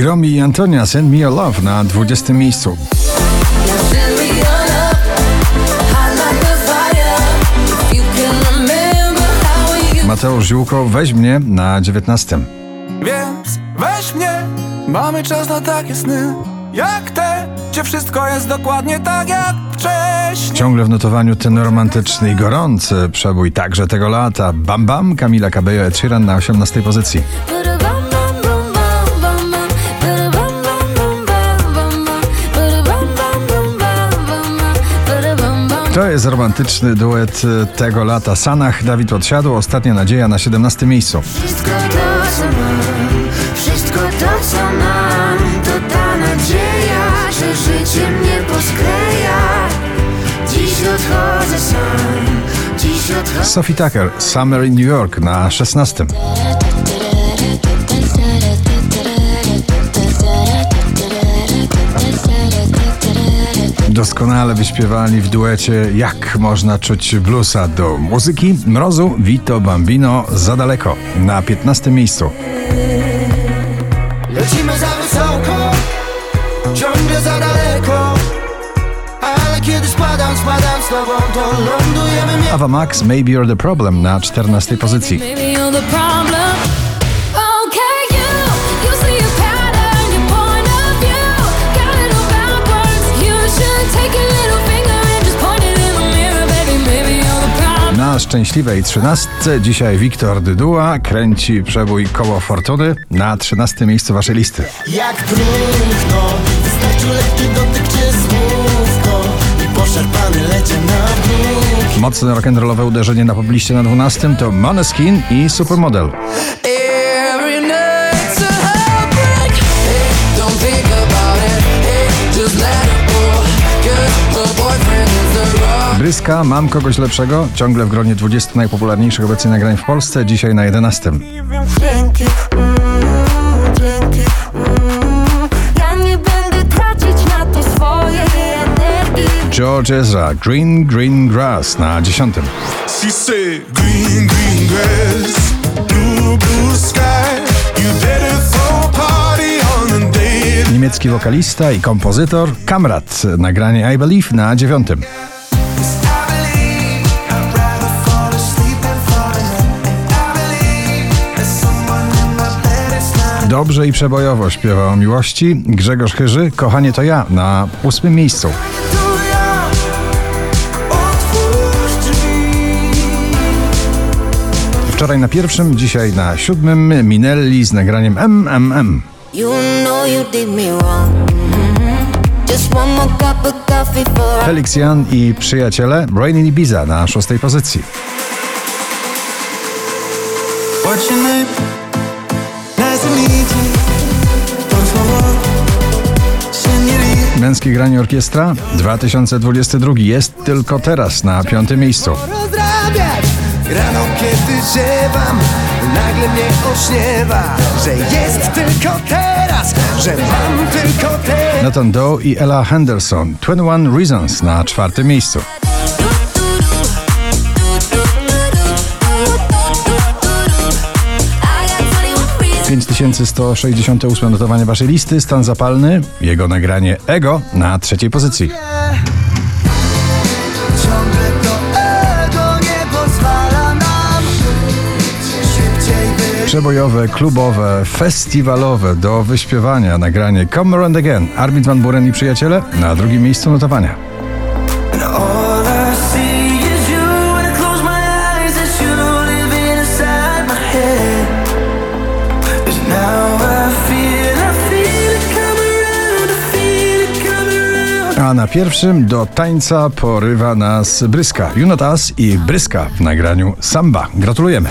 Jomi i Antonia Send Me Your Love na 20 miejscu. Mateusz Ziółko, weź mnie na 19. Więc weź mnie, mamy czas na takie sny Jak te, gdzie wszystko jest dokładnie tak jak wcześniej Ciągle w notowaniu ten romantyczny i gorący przebój także tego lata. Bam Bam, Kamila Cabello, Ed Sheeran na 18 pozycji. To jest romantyczny duet tego lata. Sanach, Dawid Odsiadł, Ostatnia Nadzieja na 17 miejscu. Wszystko to co mam, wszystko to co mam To ta nadzieja, że życie mnie poskleja Dziś odchodzę sam, dziś odchodzę Sophie Tucker, Summer in New York na 16. Doskonale wyśpiewali w duecie Jak można czuć bluesa do muzyki Mrozu, Vito Bambino za daleko na 15 miejscu. Lecimy za wysoko, ciągle za daleko Ale kiedy spadam, spadam z tobą, to lądujemy Ava Max, Maybe You're the Problem na 14 pozycji. Szczęśliwej 13 dzisiaj Wiktor Dydua kręci przebój Koło Fortuny na 13 miejscu waszej listy. Jak próchno, wystarczy lekki dotyk czy słówko I poszarpany lecie na bruk Mocne rock'n'rollowe uderzenie na pobliście na 12 to Måneskin i Supermodel. Bryska, mam kogoś lepszego, ciągle w gronie 20 najpopularniejszych obecnie nagrań w Polsce, dzisiaj na 11. Dzięki, mm, dzięki mm. Ja nie będę tracić na to swojej energii George Ezra, Green Green Grass na 10. She said, Green, green grass, blue, blue sky. You better throw a party on the day. Niemiecki wokalista i kompozytor Kamrat, nagranie I Believe na 9. Dobrze i przebojowo śpiewa o miłości Grzegorz Chyży, Kochanie to ja na 8 miejscu. Wczoraj na pierwszym, dzisiaj na siódmym Minelli z nagraniem MMM. You know you did me wrong Felix Jan i przyjaciele Rain in Ibiza na szóstej pozycji. Męskie granie orkiestra 2022 jest tylko teraz na piątym miejscu. Rano kiedy ziewam Nagle mnie ośniewa Że jest tylko teraz Że mam tylko teraz Nathan Doe i Ella Henderson 21 Reasons na czwartym miejscu. 5168 notowanie waszej listy, stan zapalny, jego nagranie Ego na trzeciej pozycji. Przebojowe, klubowe, festiwalowe do wyśpiewania nagranie Come Around Again. Armin van Buren i przyjaciele na drugim miejscu notowania. A na pierwszym do tańca porywa nas Bryska. You Not Us i Bryska w nagraniu Samba. Gratulujemy.